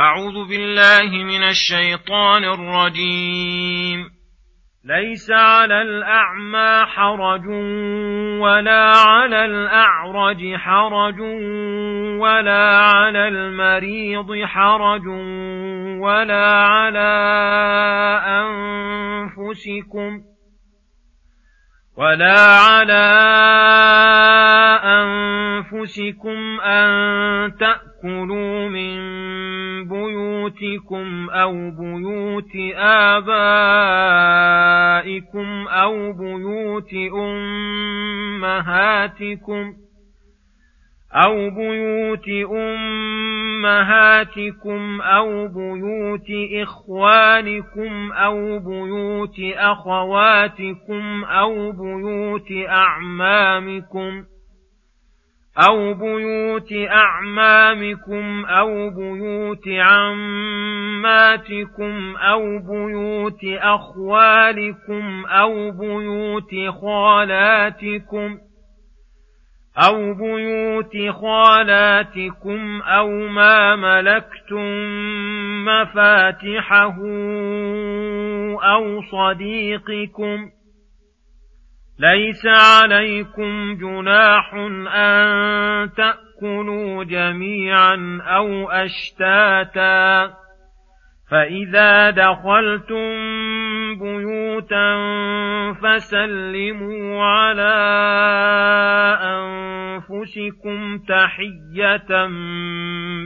أعوذ بالله من الشيطان الرجيم. ليس على الأعمى حرج ولا على الأعرج حرج ولا على المريض حرج ولا على أنفسكم ولا على أنفسكم أن تأكلوا من بيوتكم أو بيوت آبائكم أو بيوت أمهاتكم أو بيوت أمهاتكم أو بيوت إخوانكم أو بيوت أخواتكم أو بيوت أعمامكم ۖ أو بيوت أعمامكم أو بيوت عماتكم أو بيوت أخوالكم أو بيوت خالاتكم أو بيوت خالاتكم أو ما ملكتم مفاتحه أو صديقكم ۖ ليس عليكم جناح أن تأكلوا جميعا أو أشتاتا فإذا دخلتم بيوتا فسلموا على أنفسكم تحية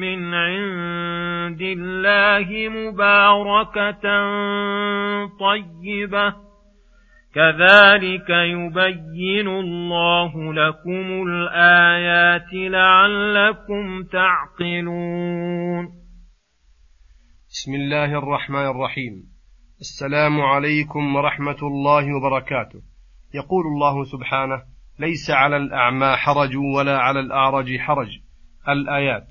من عند الله مباركة طيبة كذلك يبين الله لكم الآيات لعلكم تعقلون. بسم الله الرحمن الرحيم. السلام عليكم ورحمة الله وبركاته. يقول الله سبحانه ليس على الأعمى حرج ولا على الأعرج حرج. الآيات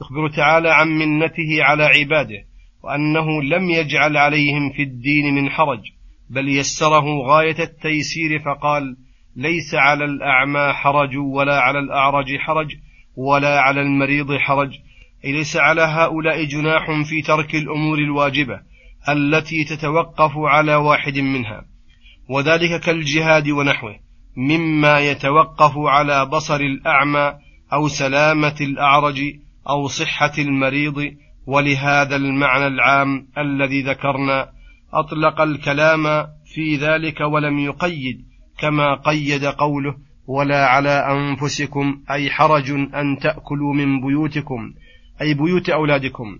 يخبر تعالى عن منته على عباده وأنه لم يجعل عليهم في الدين من حرج. بل يسره غاية التيسير فقال ليس على الأعمى حرج ولا على الأعرج حرج ولا على المريض حرج. أي ليس على هؤلاء جناح في ترك الأمور الواجبة التي تتوقف على واحد منها. وذلك كالجهاد ونحوه مما يتوقف على بصر الأعمى أو سلامة الأعرج أو صحة المريض. ولهذا المعنى العام الذي ذكرنا أطلق الكلام في ذلك ولم يقيد كما قيد قوله ولا على أنفسكم أي حرج أن تأكلوا من بيوتكم أي بيوت أولادكم.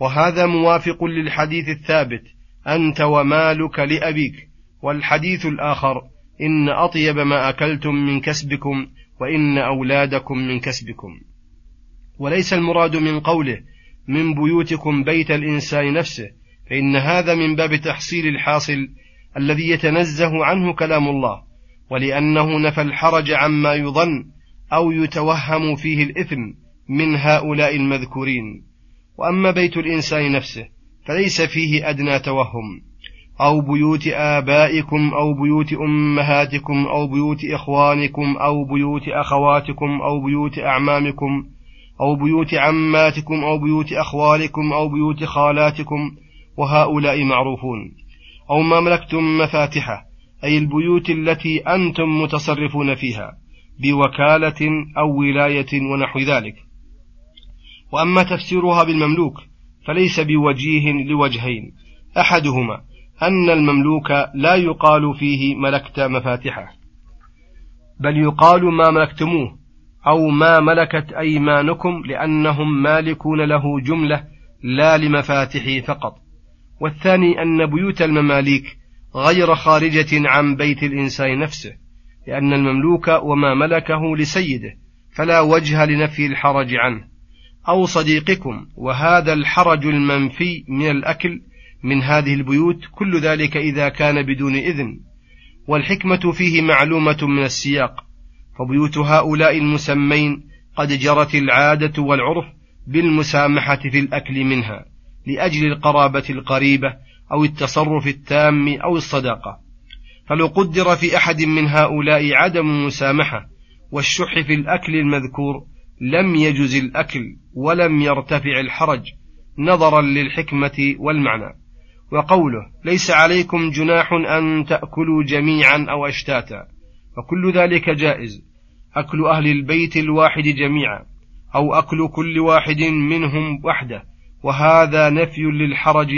وهذا موافق للحديث الثابت أنت ومالك لأبيك. والحديث الآخر إن أطيب ما أكلتم من كسبكم وإن أولادكم من كسبكم. وليس المراد من قوله من بيوتكم بيت الإنسان نفسه. فإن هذا من باب تحصيل الحاصل الذي يتنزه عنه كلام الله ولأنه نفى الحرج عما يظن أو يتوهم فيه الإثم من هؤلاء المذكورين. وأما بيت الإنسان نفسه فليس فيه أدنى توهم أو بيوت آبائكم أو بيوت أمهاتكم أو بيوت إخوانكم أو بيوت أخواتكم أو بيوت أعمامكم أو بيوت عماتكم أو بيوت أخوالكم أو بيوت خالاتكم. وهؤلاء معروفون. أو ما ملكتم مفاتحه أي البيوت التي أنتم متصرفون فيها بوكالة أو ولاية ونحو ذلك. وأما تفسيرها بالمملوك فليس بوجيه لوجهين. أحدهما أن المملوك لا يقال فيه ملكت مفاتحه. بل يقال ما ملكتموه أو ما ملكت أيمانكم لأنهم مالكون له جملة لا لمفاتحه فقط. والثاني أن بيوت المماليك غير خارجة عن بيت الإنسان نفسه لأن المملوك وما ملكه لسيده فلا وجه لنفي الحرج عنه. أو صديقكم وهذا الحرج المنفي من الأكل من هذه البيوت كل ذلك إذا كان بدون إذن. والحكمة فيه معلومة من السياق فبيوت هؤلاء المسمين قد جرت العادة والعرف بالمسامحة في الأكل منها. لأجل القرابة القريبة أو التصرف التام أو الصداقة. فلو قدر في أحد من هؤلاء عدم المسامحة والشح في الأكل المذكور لم يجز الأكل ولم يرتفع الحرج نظرا للحكمة والمعنى. وقوله ليس عليكم جناح أن تأكلوا جميعا أو أشتاتا. فكل ذلك جائز. أكل أهل البيت الواحد جميعا أو أكل كل واحد منهم وحده. وهذا نفي للحرج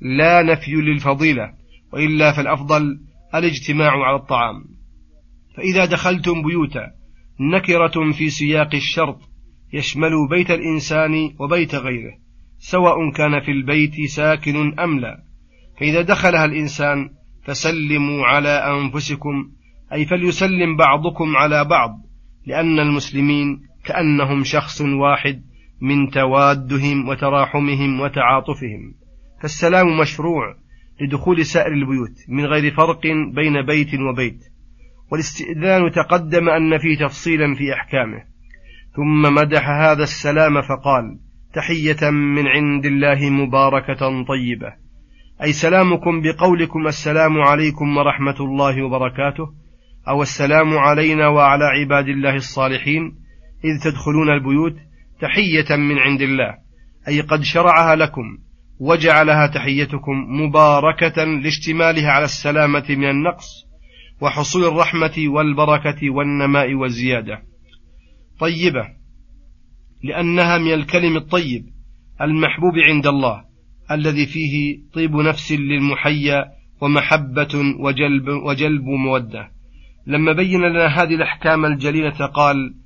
لا نفي للفضيلة وإلا فالأفضل الاجتماع على الطعام. فإذا دخلتم بيوتا نكرة في سياق الشرط يشمل بيت الإنسان وبيت غيره سواء كان في البيت ساكن أم لا. فإذا دخلها الإنسان فسلموا على أنفسكم أي فليسلم بعضكم على بعض لأن المسلمين كأنهم شخص واحد. من توادهم وتراحمهم وتعاطفهم. فالسلام مشروع لدخول سائر البيوت من غير فرق بين بيت وبيت. والاستئذان تقدم أن فيه تفصيلا في أحكامه. ثم مدح هذا السلام فقال تحية من عند الله مباركة طيبة. أي سلامكم بقولكم السلام عليكم ورحمة الله وبركاته أو السلام علينا وعلى عباد الله الصالحين إذ تدخلون البيوت تحية من عند الله. أي قد شرعها لكم وجعلها تحيتكم مباركة لاشتمالها على السلامة من النقص وحصول الرحمة والبركة والنماء والزيادة. طيبة لأنها من الكلم الطيب المحبوب عند الله الذي فيه طيب نفس للمحيا ومحبة وجلب, وجلب مودة. لما بين لنا هذه الأحكام الجليلة قال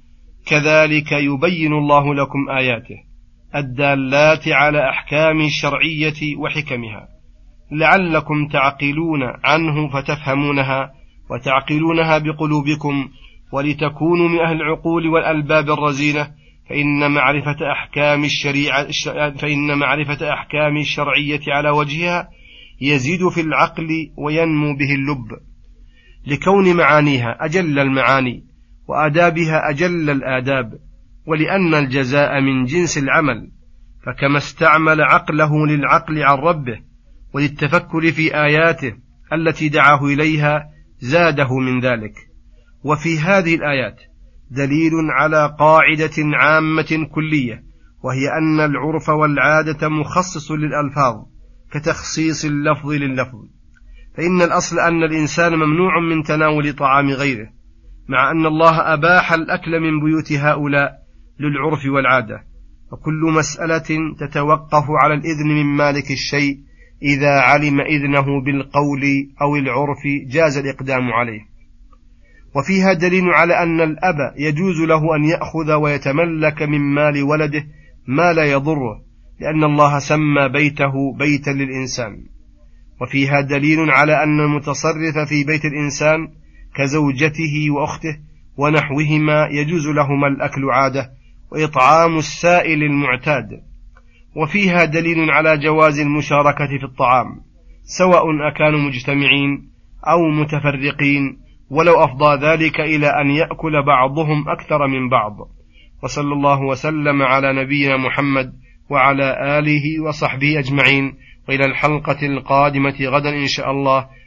كذلك يبين الله لكم آياته الدالات على أحكام الشرعية وحكمها. لعلكم تعقلون عنه فتفهمونها وتعقلونها بقلوبكم ولتكونوا من أهل العقول والألباب الرزينة. فإن معرفة أحكام الشريعة فإن معرفة أحكام الشرعية على وجهها يزيد في العقل وينمو به اللب. لكون معانيها أجل المعاني وآدابها أجل الآداب ولأن الجزاء من جنس العمل فكما استعمل عقله للعقل عن ربه وللتفكر في آياته التي دعاه إليها زاده من ذلك. وفي هذه الآيات دليل على قاعدة عامة كلية وهي أن العرف والعادة مخصص للألفاظ كتخصيص اللفظ لللفظ. فإن الأصل أن الإنسان ممنوع من تناول طعام غيره مع أن الله أباح الأكل من بيوت هؤلاء للعرف والعادة. وكل مسألة تتوقف على الإذن من مالك الشيء إذا علم إذنه بالقول أو العرف جاز الإقدام عليه. وفيها دليل على أن الأب يجوز له أن يأخذ ويتملك من مال ولده ما لا يضره لأن الله سمى بيته بيتا للإنسان. وفيها دليل على أن المتصرف في بيت الإنسان كزوجته وأخته ونحوهما يجوز لهما الأكل عادة وإطعام السائل المعتاد. وفيها دليل على جواز المشاركة في الطعام سواء أكانوا مجتمعين أو متفرقين ولو أفضى ذلك إلى أن يأكل بعضهم أكثر من بعض. وصلى الله وسلم على نبينا محمد وعلى آله وصحبه أجمعين. وإلى الحلقة القادمة غدا إن شاء الله.